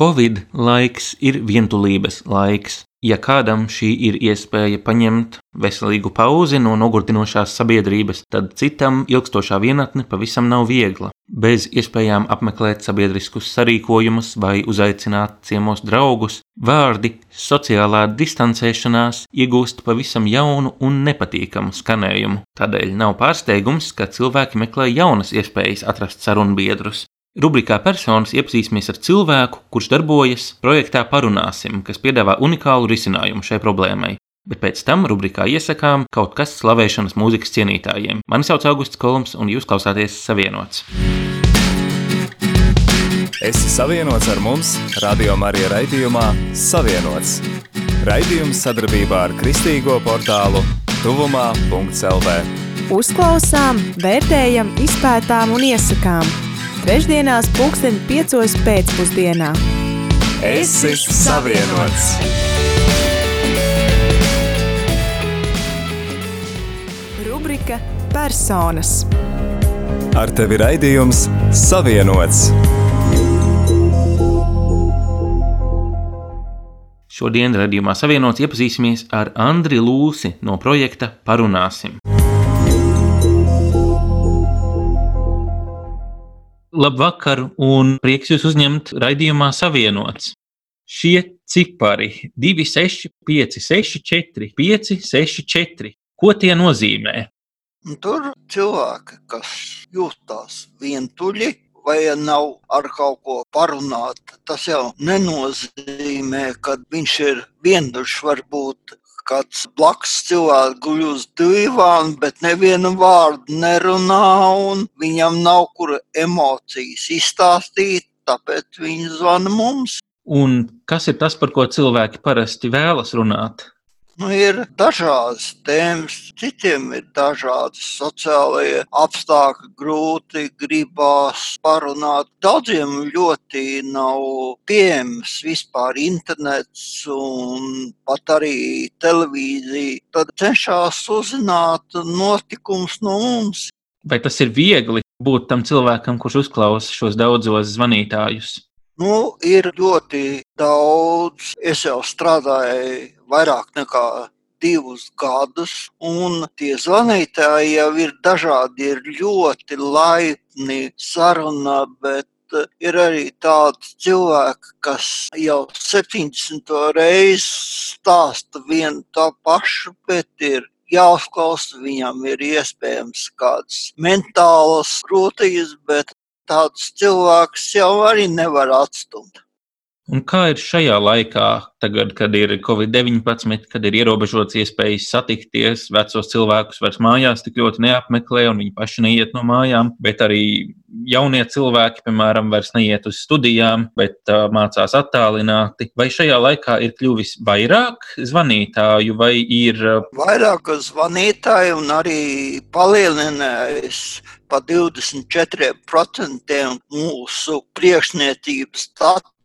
Covid laiks ir vientulības laiks. Ja kādam šī ir iespēja paņemt veselīgu pauzi no nogurdinošās sabiedrības, tad citam ilgstošā vienatne pavisam nav viegla. Bez iespējām apmeklēt sabiedriskus sarīkojumus vai uzaicināt ciemos draugus, vārdi sociālā distancēšanās iegūst pavisam jaunu un nepatīkamu skanējumu. Tādēļ nav pārsteigums, ka cilvēki meklē jaunas iespējas atrast sarunbiedrus. Rubrikā personas iepazīsimies ar cilvēku, kurš darbojas projektā Parunāsim, kas piedāvā unikālu risinājumu šai problēmai. Bet pēc tam rubrikā iesakām kaut kas slavēšanas mūzikas cienītājiem. Mani sauc Augusts Kolums, un jūs klausāties Savienots. Esi savienots ar mums, Radio Marija raidījumā Savienots. Raidījums sadarbībā ar Kristīgo portālu Tuvumā.CLV. Uzklausām, vērtējam, izpētām un iesakām Trešdienās, pulksten 5. pēcpusdienā. Es esmu savienots! Rubrika Personas. Ar tevi raidījums Savienots. Šodien raidījumā Savienots iepazīsimies ar Andriu Lūsi no projekta Parunāsim. Labvakar, un prieks jūs uzņemt raidījumā Savienots. Šie cipari 2, 6, 5, 6, 4, 5, 6, 4. Ko tie nozīmē? Tur cilvēki, kas jūtas vientuļi, vai nav ar kaut ko parunāt, tas jau nenozīmē, ka viņš ir vientuļš. Varbūt kāds blakus cilvēks guļ uz divām, bet nevienu vārdu nerunā, un viņam nav kur emocijas izstāstīt, tāpēc viņi zvana mums. Un kas ir tas, par ko cilvēki parasti vēlas runāt? Nu, ir dažādas tēmas, citiem ir dažādi sociālie apstākļi, grūti gribās parunāt. Daudziem ļoti nav pieejams vispār internets un pat arī televīzija. Tad cenšas uzzināt notikumus no mums. Vai tas ir viegli būt tam cilvēkam, kurš uzklausa šos daudzos zvanītājus? Nu, ir ļoti daudz. Es jau strādāju vairāk nekā divus gadus, un tie zvanītāji jau ir dažādi, ir ļoti laipni sarunā, bet ir arī tādi cilvēki, kas jau 70. reizi stāsta vienu tā pašu, bet ir jāuzklausa, viņam ir iespējams kādas mentālas grūtības, bet tādus cilvēkus jau arī nevar atstumt. Un kā ir šajā laikā, tagad, kad ir Covid-19, kad ir ierobežots iespējas satikties, vecos cilvēkus vairs mājās tik ļoti neapmeklē, un viņi paši neiet no mājām, bet arī jaunie cilvēki, piemēram, vairs neiet uz studijām, bet uh, mācās attālināti. Vai šajā laikā ir kļuvis vairāk zvanītāju, vai ir vairāk zvanītāju un arī palielinājis pa 24% mūsu priekšniecības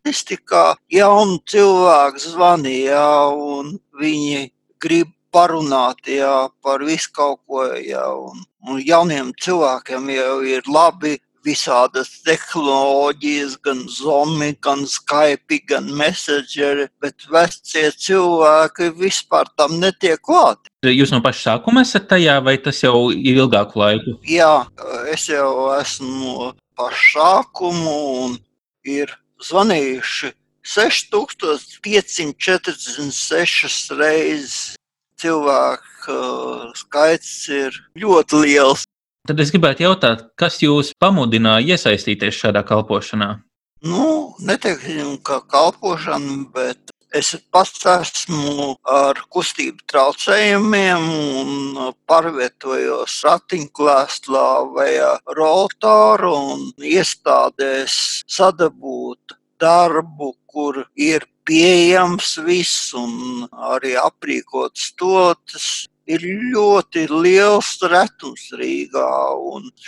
statu statistikā jauni cilvēki zvanīja, un viņi grib parunāt jā, par visu kaut ko. Jā, un, un jauniem cilvēkiem jau ir labi visādas tehnoloģijas, gan Zoom, gan Skype, gan Messenger, bet vecie cilvēki vispār tam netiek klāti. Jūs no paša sākuma esat tajā, vai tas jau ir ilgāku laiku? Jā, es jau esmu no paša sākuma un ir zvanījuši 6546 reizes. Cilvēku uh, skaits ir ļoti liels. Tad es gribētu jautāt, kas jūs pamudināja iesaistīties šādā kalpošanā? Nu, neteiksim, ka kalpošana, bet Es pats esmu ar kustību traucējumiem un pārvietojos ratiņkrēslā vai rotoru un iestādēs sadabūt darbu, kur ir pieejams viss un arī aprīkots stotas ir ļoti liels retums Rīgā.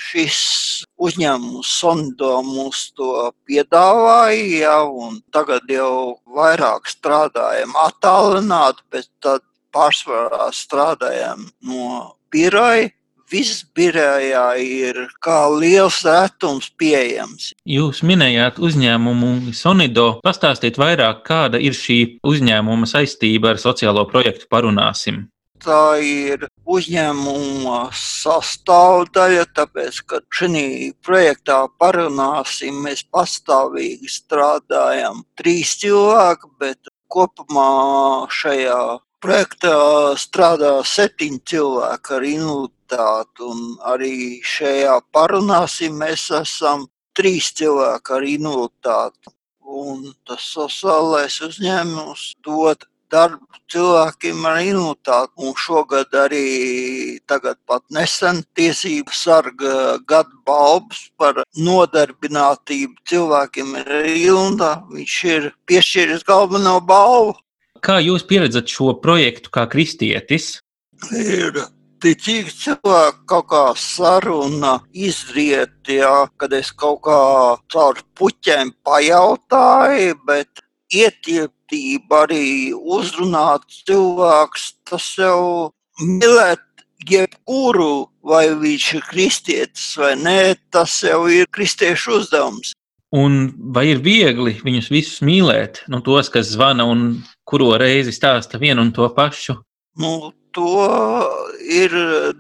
Šis uzņēmums Sonda mums to piedāvāja, ja, tagad jau vairāk strādājam attālināti, bet tad pārsvarā strādājam no biroja. viss birējā ir kā liels retums pieejams. Jūs minējāt uzņēmumu Sonido. Pastāstiet vairāk, kāda ir šī uzņēmuma saistība ar sociālo projektu Parunāsim. Tā ir uzņēmuma sastāvdaļa, tāpēc, ka šī projektā parunāsim, mēs pastāvīgi strādājam trīs cilvēki, bet kopumā šajā projektā strādā septiņi cilvēki ar invaliditāti, un arī šajā parunāsim mēs esam trīs cilvēki ar invaliditāti. Un tas sociālais uzņēmums dod darbu cilvēkiem ar invaliditāti. Un šogad arī tagad pat nesen tiesību sarga gada balvas par nodarbinātību cilvēkiem ar invaliditāti. Viņš ir piešķīris galveno balvu. Kā jūs pieredzat šo projektu kā kristietis? Ir ticīgi cilvēki kaut kā saruna izriet, jā, kad es kaut kā caur puķiem pajautāju, bet ietieptība arī uzrunāt cilvēks, tas jau mīlēt jebkuru, vai viņš ir kristietis vai nē, tas jau ir kristiešu uzdevums. Un vai ir viegli viņus visus mīlēt, nu, tos, kas zvana un kuro reizi stāsta vienu un to pašu? Nu, to ir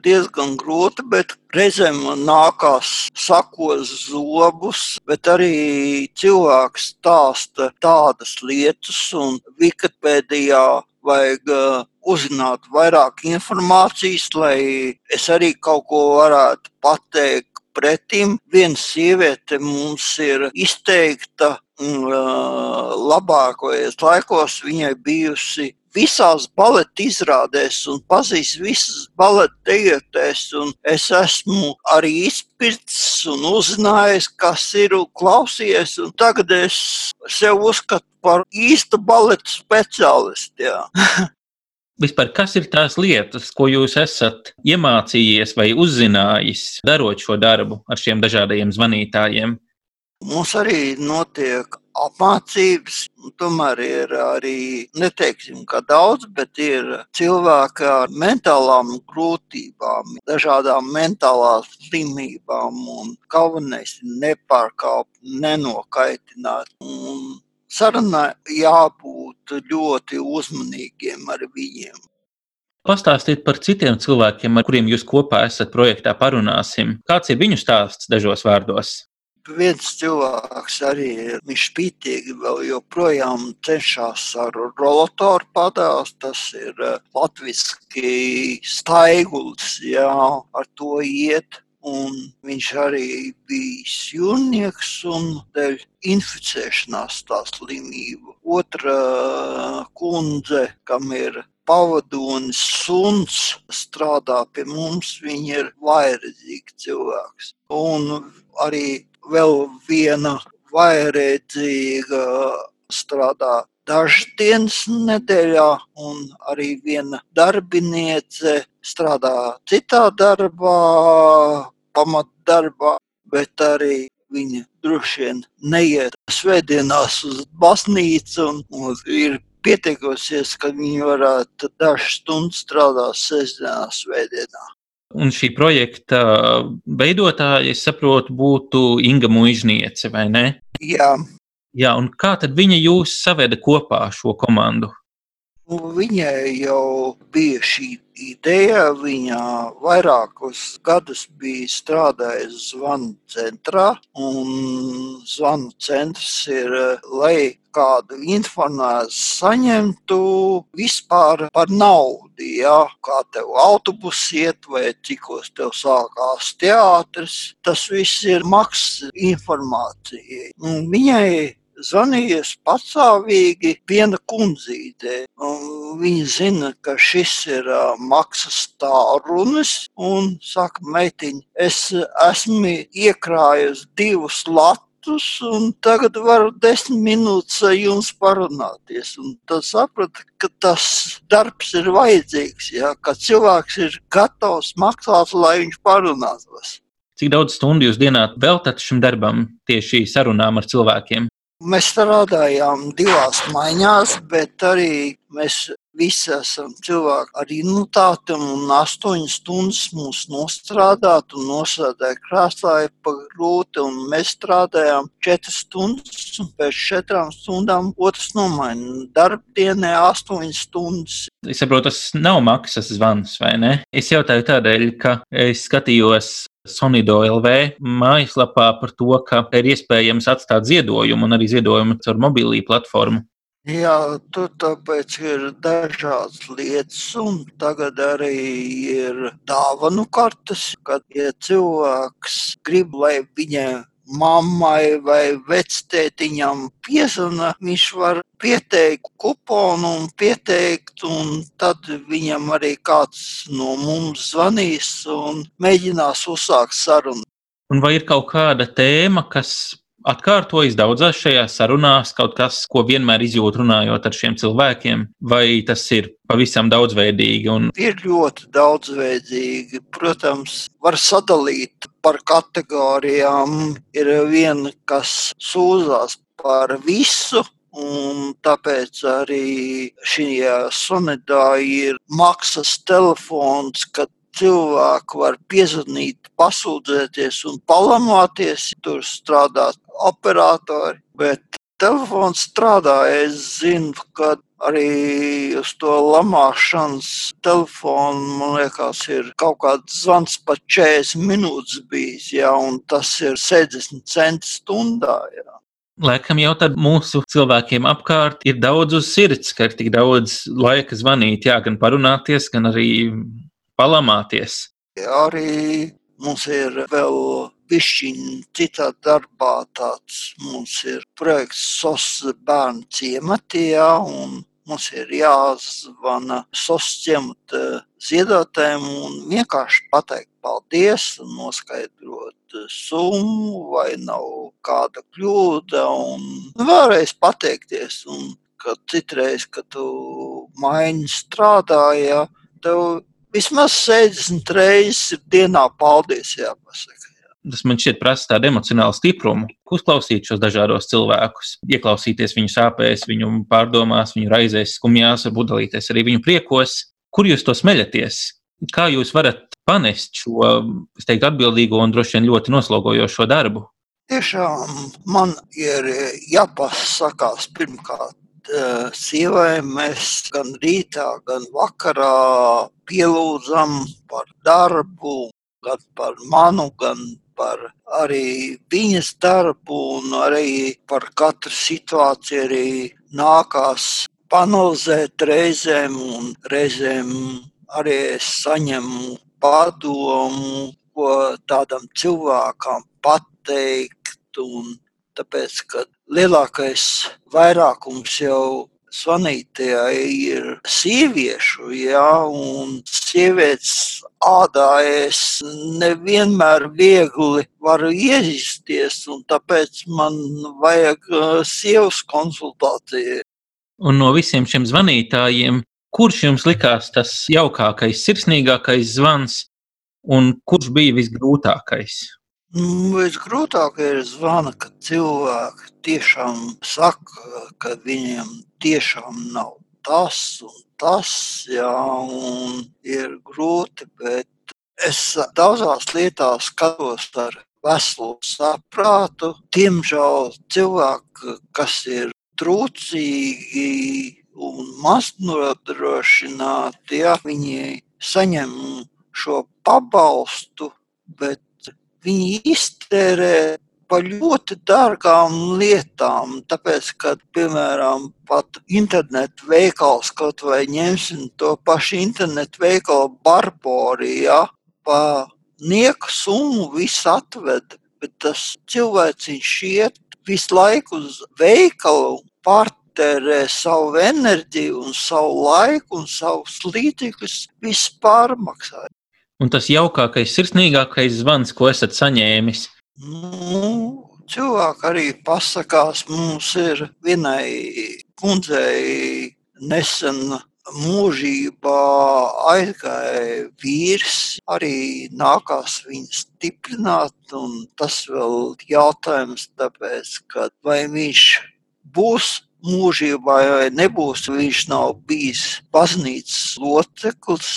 diezgan grūti, bet reizēm nākās sakot zobus, bet arī cilvēks stāsta tādas lietas, un Wikipēdijā vajag uh, uzzināt vairāk informācijas, lai es arī kaut ko varētu pateikt pretim. Viena sieviete mums ir izteikta, uh, labākajos laikos viņai bijusi visās baleta izrādēs un pazīst visas baleta dejotēs. Es esmu arī izpircis un uzzinājis, kas ir un klausījies. Un tagad es sev uzskatu par īstu baleta speciālistu. Vispār, kas ir tās lietas, ko jūs esat iemācījies vai uzzinājis, darot šo darbu ar šiem dažādajiem zvanītājiem? Mums arī notiek apmācības. Tomēr ir arī, neteiksim, ka daudz, bet ir cilvēki ar mentālām grūtībām, dažādām mentālām slimībām. Galvenais ir nepārkāpt, nenokaitināt. Un sarunai jābūt ļoti uzmanīgiem ar viņiem. Pastāstiet par citiem cilvēkiem, ar kuriem jūs kopā esat projektā Parunāsim. Kāds ir viņu stāsts dažos vārdos? Viens cilvēks arī viņš spītīgi vēl joprojām cenšas ar rolatoru padās. Tas ir eh, latviski staigulis, jā, ar to iet. Un viņš arī bija jūrnieks un dēļ inficēšanās tā slimība. Otra eh, kundze, kam ir pavadonis suns, strādā pie mums, viņa ir vairedzīga cilvēks. Un arī vēl viena vairēdzīga strādā dažas dienas nedēļā, un arī viena darbiniece strādā citā darbā, pamatdarbā, bet arī viņa droši vien neiet svētdienās uz baznīcu un, un ir pieteikusies, ka viņi varētu dažas stundas strādāt sestdienā, svētdienā. Un šī projekta veidotāja, es saprotu, būtu Inga Mužniece, vai ne? Jā. Jā, un kā tad viņa jūs saveda kopā šo komandu? Viņai jau bija šī ideja. Viņa vairākus gadus bija strādājusi zvanu centrā. Zvanu centrs ir, lai kādu informāciju saņemtu vispār par naudu. Ja? Kā tev autobus iet, vai cikos tev sākās teātris. Tas viss ir maksas informācija. Un viņai zvanījies patsāvīgi viena kundzīte. Viņa zina, ka šis ir uh, maksas tālrunis, un saka, meitiņa, es esmu iekrājusi divus latus, un tagad varu desmit minūtes ar jums parunāties. Un tad sapratu, ka tas darbs ir vajadzīgs, ja, ka cilvēks ir gatavs maksāt, lai viņš parunātos. Cik daudz stundu jūs dienā veltat šim darbam, tieši sarunām ar cilvēkiem? Mēs strādājām divās maiņās, bet arī mēs visi esam cilvēki ar invaliditātēm, un astoņas stundas mūs nostrādāt un nosēdēt krāsā ir pa grūti, un mēs strādājām četras stundas, un pēc četrām stundām otrs nomaina. Darbdienē astoņas stundas. Es saprotu, tas nav maksas zvans, vai ne? Es jautāju tādēļ, ka es skatījos Sonido LV mājaslapā par to, ka ir iespējams atstāt ziedojumu un arī ziedojumu caur mobilī platformu. Jā, tur tāpēc ir dažādas lietas, un tagad arī ir dāvanu kartes, kad ja cilvēks grib, lai viņa mammai vai vectētiņam piezvana, viņš var pieteikt kuponu un pieteikt, un tad viņam arī kāds no mums zvanīs un mēģinās uzsākt sarunu. Un vai ir kaut kāda tēma, kas atkārtojas daudzās šajās sarunās, kaut kas, ko vienmēr izjūt runājot ar šiem cilvēkiem, vai tas ir pavisam daudzveidīgi? Un... Ir ļoti daudzveidīgi. Protams, var sadalīt par kategorijām. Ir viena, kas sūdzās par visu, Un tāpēc arī šajā sonetā ir maksas telefons, kad cilvēki var piezvanīt, pasūdzēties un palamāties. Tur strādā operatori, bet telefons strādā. Es zinu, ka arī uz to lamāšanas telefonu, man liekas, ir kaut kāds zvans pat 40 minūtes bijis, jā, un tas ir 60 centi stundā. Jā. Laikam jau tad mūsu cilvēkiem apkārt ir daudz uz sirds, ka ir tik daudz laika zvanīt, jā, gan parunāties, gan arī palamāties. Arī mums ir vēl pišķiņa citā darbā tāds mums ir projekts SOS bērnu ciematījā un mums ir jāzvana SOS ciemata ziedotājiem un vienkārši pateikt paldies un noskaidrot summu vai nav kāda kļūda un vēlreiz pateikties un ka citreiz, kad tu maini strādāja, tev vismaz 60 reizes dienā paldies jāpasaka. Tas man šķiet prasa tādu emocionālu stiprumu, uzklausīt šos dažādos cilvēkus, ieklausīties viņu sāpēs, viņu pārdomās, viņu raizēs, skumjās, varbūt dalīties arī viņu priekos. Kur jūs to smeļaties? Kā jūs varat panest šo, es teiktu, atbildīgo un droši vien ļoti noslogojošo darbu? Tiešām man ir jāpasakās pirmkārt eh, sievai mēs gan rītā, gan vakarā pielūdzam par darbu, gan par manu, gan par arī viņas darbu un arī par katru situāciju arī nākās panalizēt reizēm un reizēm arī es saņemu padomu, ko tādam cilvēkam pateikt. Un tāpēc, ka lielākais vairākums jau zvanītajā ir sieviešu, ja, un sievietes ādā es nevienmēr viegli varu iejusties, un tāpēc man vajag uh, sievas konsultāciju. Un no visiem šiem zvanītājiem, kurš jums likās tas jaukākais, sirsnīgākais zvans, un kurš bija visgrūtākais? Nu, visgrūtāk ir zvana, kad cilvēki tiešām saka, ka viņiem tiešām nav tas un tas, jā, un ir grūti, bet es daudzās lietās skatos ar veselu saprātu. Diemžēl cilvēki, kas ir trūcīgi un maz nodrošināti, ja viņi saņem šo pabalstu, bet viņi iztērē par ļoti dārgām lietām. Tāpēc, kad, piemēram, pat internetu veikals, kaut vai ņemsim to pašu internetu veikalu Barborijā, pa nieku summu viss atved, bet tas cilvēciņš iet visu laiku uz veikalu, pārtērē savu enerģiju un savu laiku un savus līdzekļus, viss pārmaksā. Un tas jaukākais, sirsnīgākais zvans, ko esat saņēmis? Nu, cilvēki arī pasakās, mums ir vienai kundzei nesen mūžībā aizgāja vīrs, arī nākās viņu stiprināt, un tas vēl jautājums tāpēc, ka vai viņš būs mūžībā vai nebūs. Viņš nav bijis baznīcas loceklis,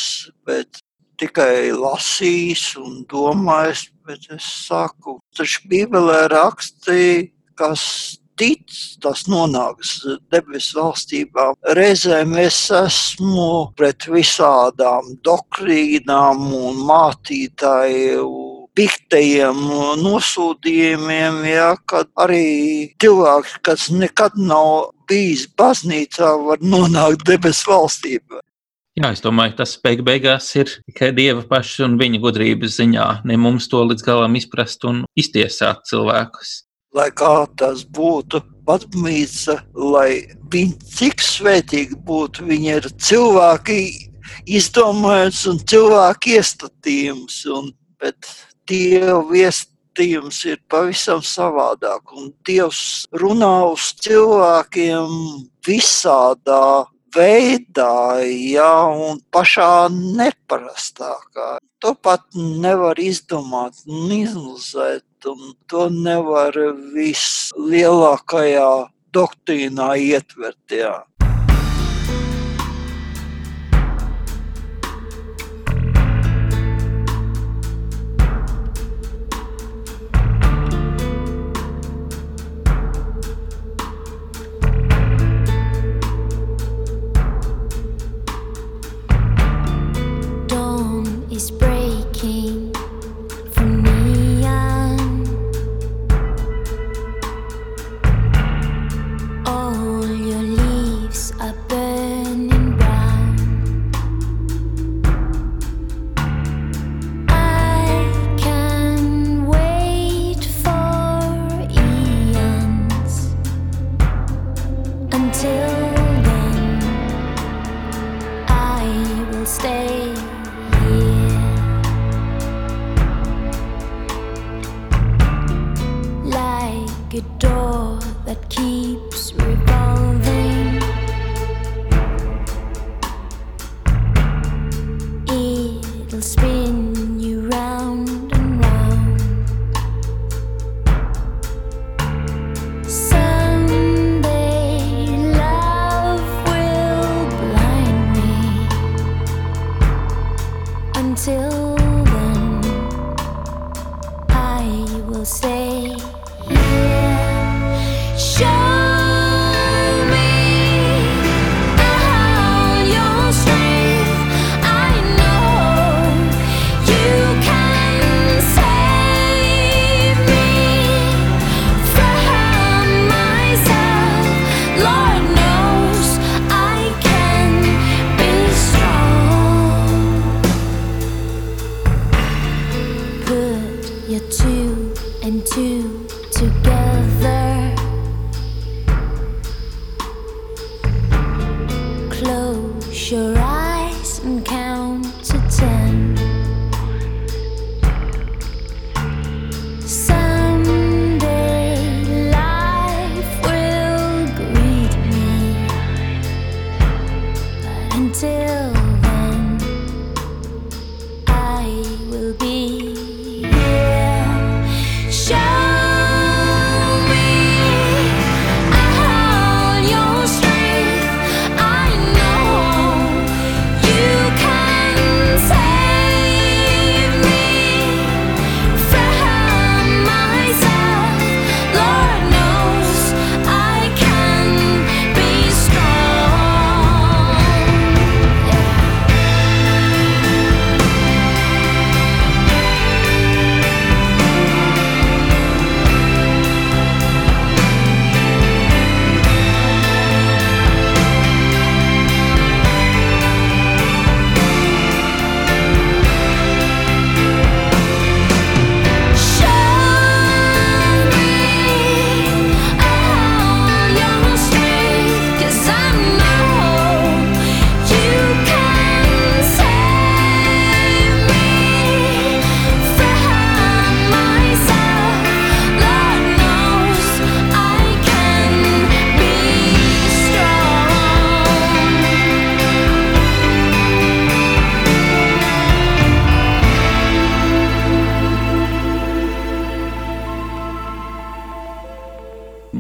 bet tikai lasījis un domājis. Bet es saku, taču Bībelē rakstīja, kas tic, tas nonāks debesu valstībā. Reizēm es esmu pret visādām doktrīnām un mātītāju piktajiem nosūtījumiem, ja, kad arī cilvēks, kas nekad nav bijis baznīcā, var nonākt debesu valstībā. Jā, es domāju, tas beig beigās ir tikai Dieva paša un viņa gudrības ziņā. Ne mums to līdz galam izprast un iztiesāt cilvēkus. Lai kā tas būtu, baznīca, lai viņi cik svētīgi būtu, viņi ir cilvēki izdomājums un cilvēku iestatījums. Un, bet Dieva viestījums ir pavisam savādāk. Un Dievs runā uz cilvēkiem visādā veidā, ja, un pašā neparastākā. To pat nevar izdomāt un izlozēt, un to nevar vislielākajā doktrīnā ietvert. Jā.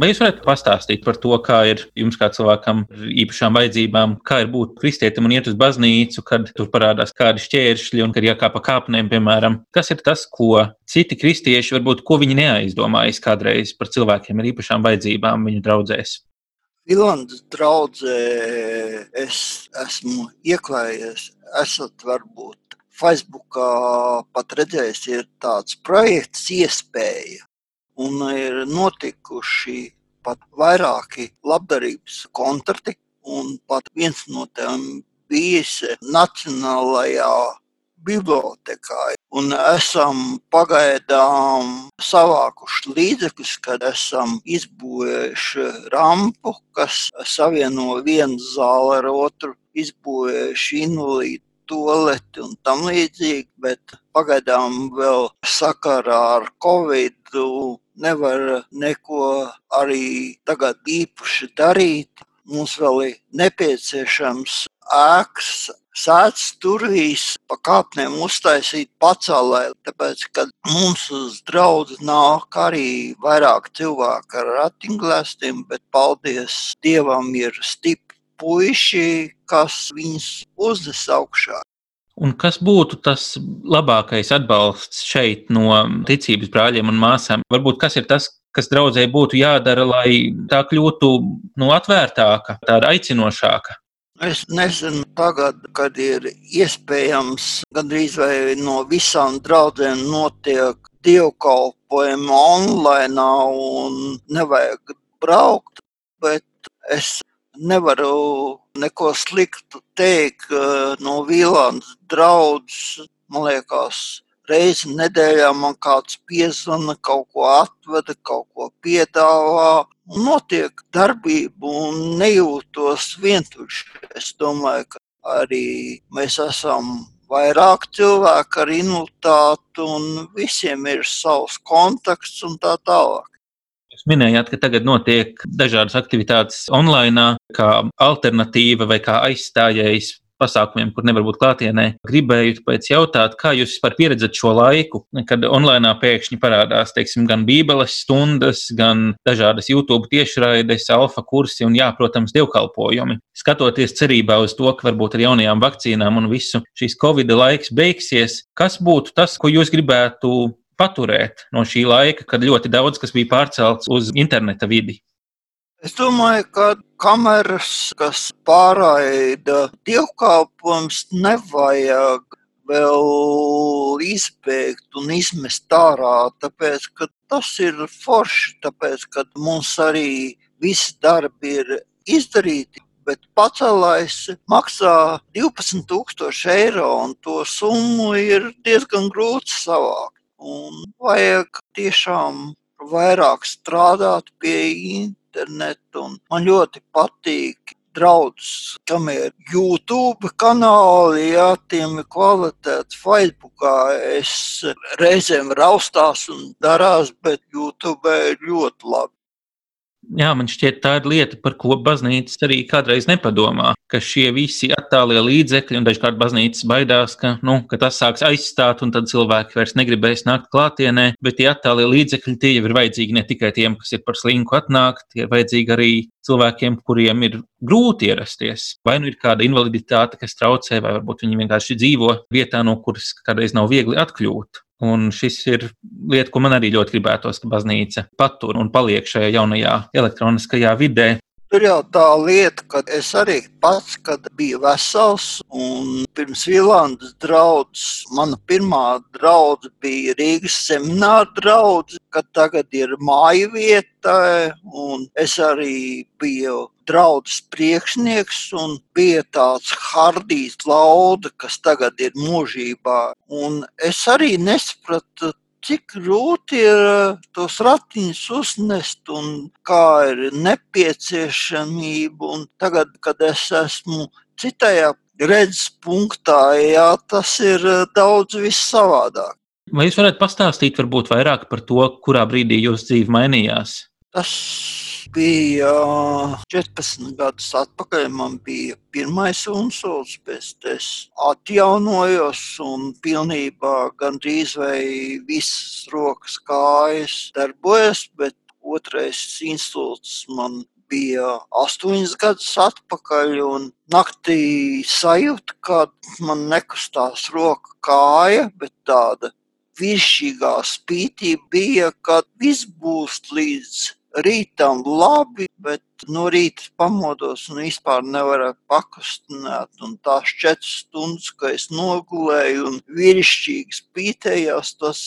Vai jūs varat pastāstīt par to, kā ir jums, kā cilvēkam ar īpašām vajadzībām, kā ir būt kristietim un iet uz baznīcu, kad tur parādās kādi šķēršļi un kad jākāp pa kāpnēm, piemēram? Kas ir tas, ko citi kristieši varbūt ko viņi neaizdomājas kādreiz par cilvēkiem ar īpašām vajadzībām viņu draudzēs? Vilandas draudzē es esmu ieklājies, esat varbūt Facebookā pat redzējis, ir tāds projekts iespēja un ir notikuši pat vairāki labdarības koncerti, un pat viens no tiem bijis Nacionālajā bibliotekā. Un esam pagaidām savākuši līdzekļus, kad esam izbūvējuši rampu, kas savieno vienu zāli ar otru, izbūvējuši invalīdu toleti un tam līdzīgi, bet pagaidām vēl sakarā ar Covid nevar neko arī tagad īpaši darīt. Mums vēl ir nepieciešams ēkas sēdz turvīs pa kāpnēm uztaisīt pacelē, tāpēc, ka mums uz draudu nāk arī vairāk cilvēku ar ratiņglēstiem, bet paldies Dievam ir stipri puiši, kas viņus uznes augšā. Un kas būtu tas labākais atbalsts šeit no ticības brāļiem un māsām? Varbūt kas ir tas, kas draudzē būtu jādara, lai tā kļūtu nu, atvērtāka, tāda aicinošāka? Es nezinu, tagad, kad ir iespējams gandrīz vai no visām draudzēm notiek dievkalpojumi online un nevajag braukt, bet es nevaru neko sliktu teikt no Vīlāns draudzes. Man liekas, reizi nedēļā man kāds piezvana, kaut ko atveda, kaut ko piedāvā. Notiek darbība un nejūtos vientuļš. Es domāju, ka arī mēs esam vairāk cilvēku ar invaliditāti un visiem ir savs kontakts un tā tālāk. Jūs minējāt, ka tagad notiek dažādas aktivitātes online, kā alternatīva vai kā aizstājējs pasākumiem, kur nevar būt klātienē. Gribēju pēc jautāt, kā jūs vispār pieredzat šo laiku, kad online pēkšņi parādās teiksim, gan bībeles stundas, gan dažādas YouTube tiešraides, alfa kursi un, jā, protams, dievkalpojumi. Skatoties cerībā uz to, ka varbūt ar jaunajām vakcīnām un visu šīs Covid laiks beigsies, kas būtu tas, ko jūs gribētu paturēt no šī laika, kad ļoti daudz kas bija pārcelts uz interneta vidi? Es domāju, ka kameras, kas pārraida dievkalpojums, nevajag vēl izbēgt un izmest ārā, tāpēc, ka tas ir forši, tāpēc, ka mums arī visi darbi ir izdarīti, bet pacelājs maksā 12,000 eiro, un to summu ir diezgan grūti savākt. Un vajag tiešām vairāk strādāt pie interneta. Man ļoti patīk draugs, kam ir YouTube kanāli, jā, tiem ir kvalitātes Facebookā. Es reizēm raustās un darās, bet YouTube ir ļoti labi jā, man šķiet, tā ir lieta, par ko baznīca arī kādreiz nepadomā. Ka šie visi attālie līdzekļi, un dažkārt baznīcas baidās, ka, nu, ka tas sāks aizstāt, un tad cilvēki vairs negribēs nākt klātienē. Bet tie attālie līdzekļi tie jau ir vajadzīgi ne tikai tiem, kas ir par slinku atnākt, tie ir vajadzīgi arī cilvēkiem, kuriem ir grūti ierasties. Vai nu ir kāda invaliditāte, kas traucē, vai varbūt viņi vienkārši dzīvo vietā, no kuras kādreiz nav viegli atkļūt. Un šis ir lieta, ko man arī ļoti gribētos, ka baznīca patur un paliek šajā jaunajā elektroniskajā vidē. Tur jau tā lieta, ka es arī pats, kad biju vesels, un pirms Vilānas draudzes, mana pirmā draudzene bija Rīgas semināra draudzene, kad tagad ir māja vieta, un es arī biju draudzes priekšnieks, un bija tāds Hardijs Lauda, kas tagad ir mūžībā. Un es arī nesapratu cik grūti ir eh, tos ratiņus uznest un kā ir nepieciešamība. Un tagad, kad es esmu citajā redzes punktā, jā, tas ir eh, daudz savādāk. Vai jūs varētu pastāstīt varbūt vairāk par to, kurā brīdī jūsu dzīve mainījās? Tas bija 14 gadus atpakaļ. Man bija pirmais unsuls, tam es atjaunojos un pilnībā gandrīz vai visas rokas kājas darbojas, bet otrais insults man bija astoņus gadus atpakaļ, un naktī sajūta, ka man nekustās roka kāja, bet tāda virsīgā spītība bija, ka viss būs līdz rītam labi, bet no rīta pamodos un vispār nevarēju pakustināt. Un tās četras stundas, kad es nogulēju un virsīgi spītējās, tas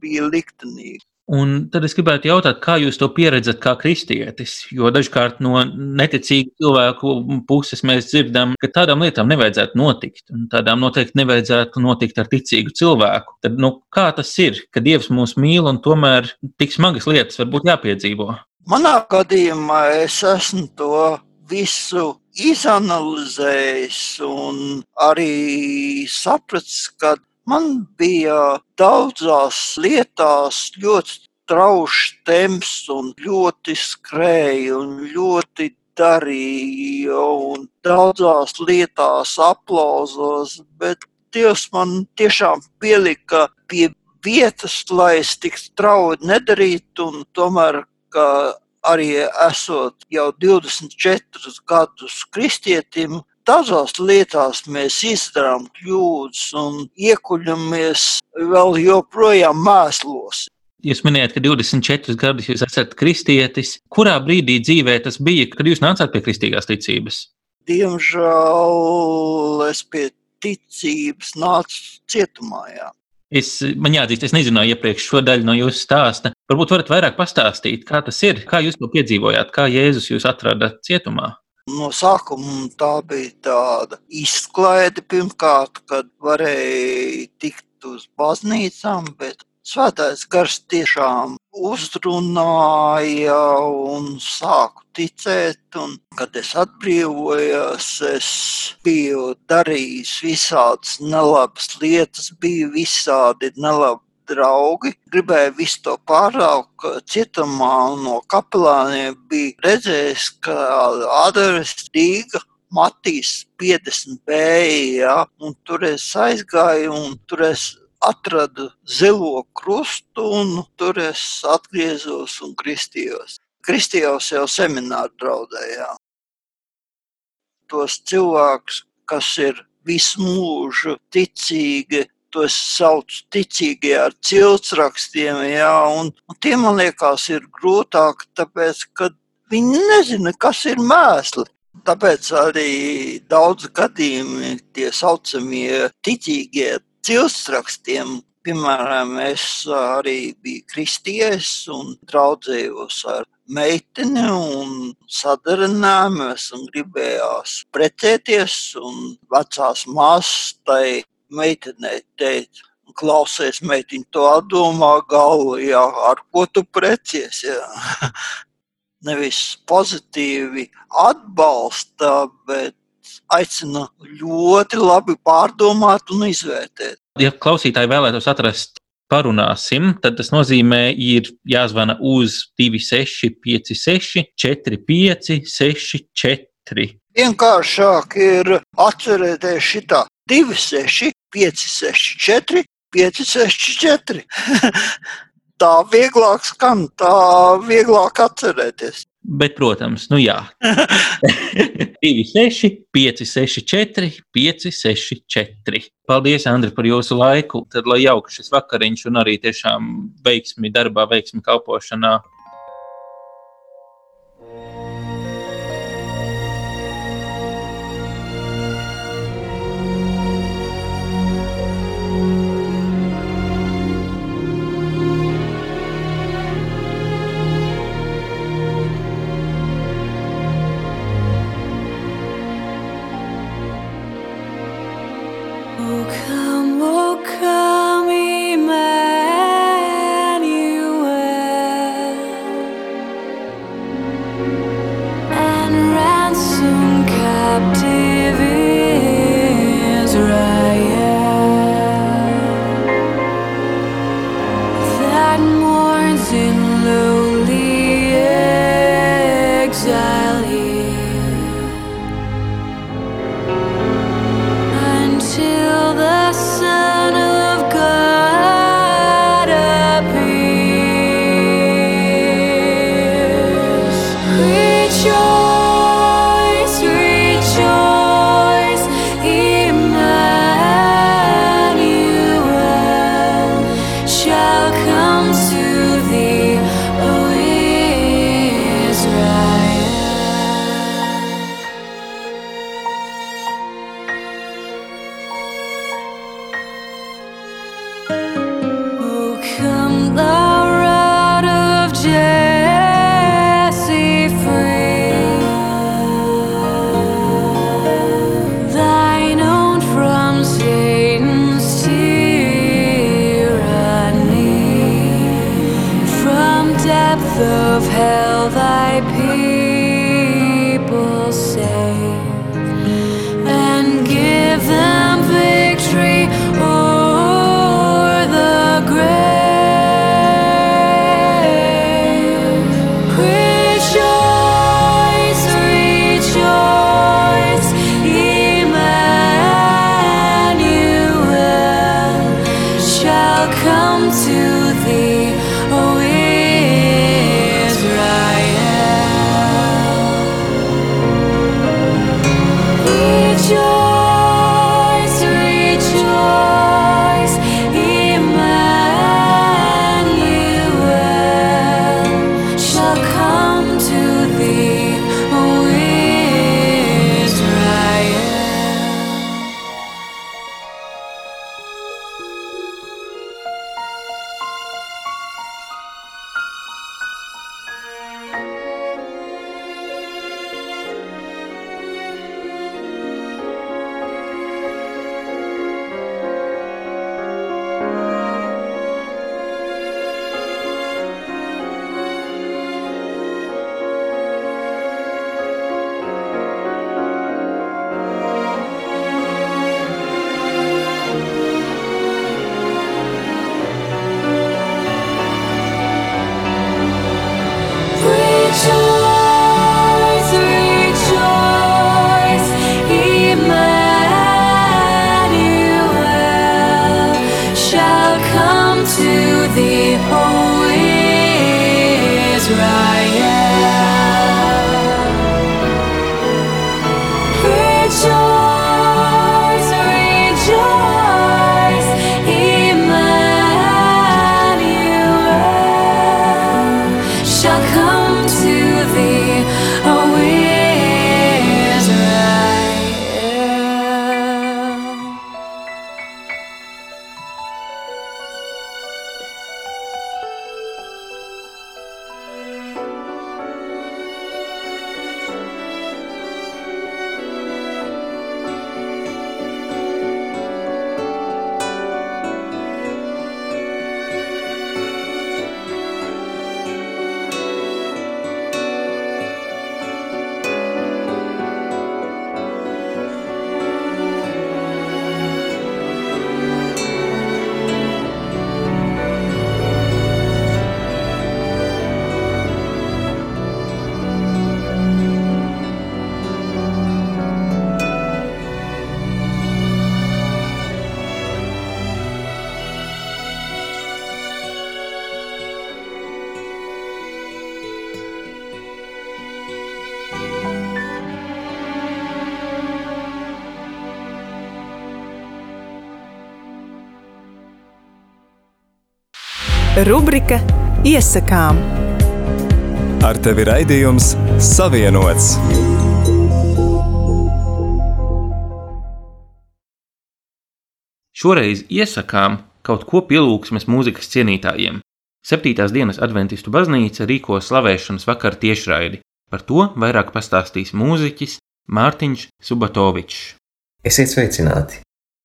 bija liktenīgi. Un tad es gribētu jautāt, kā jūs to pieredzat kā kristietis? Jo dažkārt no neticīgu cilvēku puses mēs dzirdam, ka tādām lietām nevajadzētu notikt. Un tādām noteikti nevajadzētu notikt ar ticīgu cilvēku. Tad, nu, kā tas ir, ka Dievs mūs mīl un tomēr tik smagas lietas varbūt jāpiedzīvo? Manā gadījumā es esmu to visu izanalizējis un arī sapratis, ka Man bija daudzās lietās ļoti traušs temps un ļoti skrēja un ļoti darīja un daudzās lietās aplauzos, bet Dievs man tiešām pielika pie vietas, lai es tik strauji nedarītu un tomēr, ka arī esot jau 24 gadus kristietim, Daudzās lietās mēs izdarām kļūdas un iekuļamies vēl joprojām mēslos. Jūs minējāt, ka 24 gadus jūs esat kristietis. Kurā brīdī dzīvē tas bija, kad jūs nācāt pie kristīgās ticības? Diemžēl es pie ticības nācu cietumā. Jā. Es, man jāatzīst, es nezināju iepriekš šo daļu no jūsu stāsta. Varbūt varat vairāk pastāstīt, kā tas ir, kā jūs to piedzīvojāt, kā Jēzus jūs atrada cietumā. No sākuma tā bija tāda izklaide, pirmkārt, kad varēja tikt uz baznīcām, bet Svētais gars tiešām uzrunāja un sāku ticēt, un kad es atbrīvojos, es biju darījis visādas nelabas lietas, biju visādi nelabi draugi gribēja visu to pāraukt cietumā, un no kapelāniem bija redzējis, ka Adaras Rīga Matīs 50 bēja, un tur es aizgāju, un tur es atradu zilo krustu, un tur es atgriezos un kristījos. Kristījos jau semināru draudējā. Tos cilvēkus, kas ir visu mūžu ticīgi, tos sauc ticīgie ar ciltsrakstiem, jā, un, un tie man liekas ir grūtāk, tāpēc, ka viņi nezina, kas ir mēsli. Tāpēc arī daudz gadījumi tie saucamie ticīgie ciltsrakstiem. Piemēram, es arī biju kristietis un draudzējos ar meiteni un sadarinājāmies un gribējās precēties un vecās māsas tai meitenei teica, klausies, meitiņa, to atdomā galvu, jā, ar ko tu precies, jā. Nevis pozitīvi atbalsta, bet aicina ļoti labi pārdomāt un izvērtēt. Ja klausītāji vēlētos atrast parunāsim, tad tas nozīmē, ir jāzvana uz 2656 45 64. Vienkāršāk ir atcerēties šitā 26 564, 564. tā vieglāk skan, tā vieglāk atcerēties. Bet, protams, nu jā. 26, 564, 564. Paldies, Andri, par jūsu laiku. Tad, lai jauka šis vakariņš un arī tiešām veiksmi darbā, veiksmi kalpošanā. Rubrika Iesakām. Ar tevi raidījums Savienots. Šoreiz iesakām kaut ko pielūgsmes mūzikas cienītājiem. Septītās dienas adventistu baznīca rīko slavēšanas vakaru tiešraidi. Par to vairāk pastāstīs mūziķis Mārtiņš Subatovičs. Esiet sveicināti!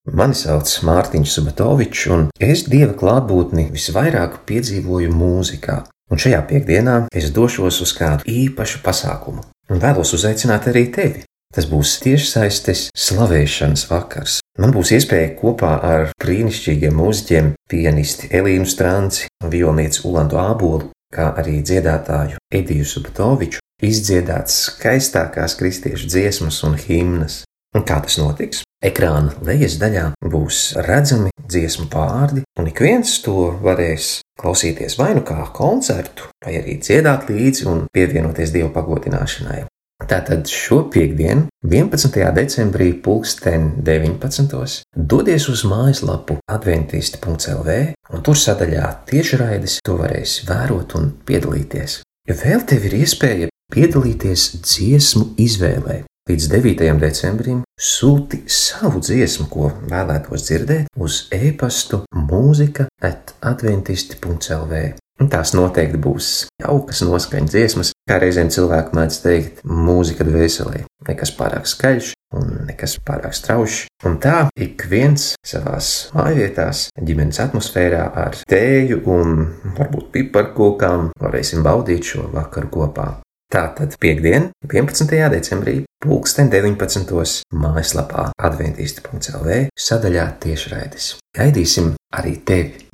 Mani sauc Mārtiņš Subatovičs, un es dieva klātbūtni visvairāk piedzīvoju mūzikā. Un šajā piekdienā es došos uz kādu īpašu pasākumu, un vēlos uzaicināt arī tevi. Tas būs tiešsaistes slavēšanas vakars. Man būs iespēja kopā ar brīnišķīgiem mūziķiem, pianisti Elīnu Strānci, violnieci Ulandu Ābolu, kā arī dziedātāju Ediju Subatoviču, izdziedāt skaistākās kristiešu dziesmas un himnas. Un kā tas notiks? Ekrāna lejas daļā būs redzami dziesmu vārdi, un ik viens to varēs klausīties vai nu kā koncertu, vai arī dziedāt līdzi un pievienoties Dieva pagodināšanai. Tātad šo piekdienu, 11. decembrī, pulksten 19. dodies uz mājaslapu adventisti.lv, un tur sadaļā tiešraides to varēs vērot un piedalīties. Ja vēl tev ir iespēja piedalīties dziesmu izvēlē, līdz 9. decembrim sūti savu dziesmu, ko vēlētos dzirdēt, uz e-pastu mūzika at adventisti.lv. Tās noteikti būs jaukas noskaņas dziesmas, kā reizēm cilvēki mēdz teikt, mūzika dvēselē. Nekas pārāk skaļš un nekas pārāk strauji. Un tā ik viens savās mājvietās, ģimenes atmosfērā ar tēju un varbūt piparkūkām varēsim baudīt šo vakaru kopā. Tātad piekdien, 11. decembrī, pulksten 19. mājaslapā adventisti.lv sadaļā tiešraides. Gaidīsim arī tevi!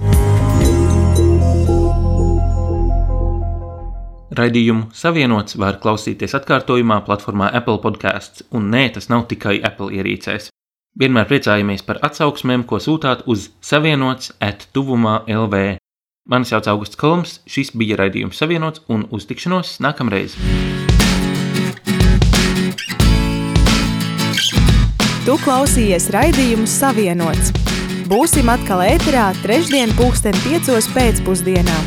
Raidījumu savienots var klausīties atkārtojumā platformā Apple Podcasts, un nē, tas nav tikai Apple ierīcēs. Vienmēr priecājamies par atsauksmēm, ko sūtāt uz savienots at tuvumā LV. Mani sauc Augusts Kolms, šis bija raidījums savienots un uz tikšanos nākamreiz. Tu klausījies raidījumu Savienots. Būsim atkal ēterā trešdien pulksten piecos pēcpusdienā.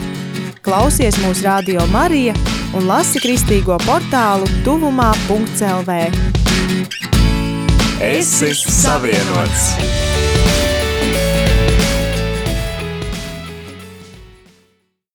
Klausies mūsu radio Marija un lasi kristīgo portālu tuvumā.lv. Es esmu savienots!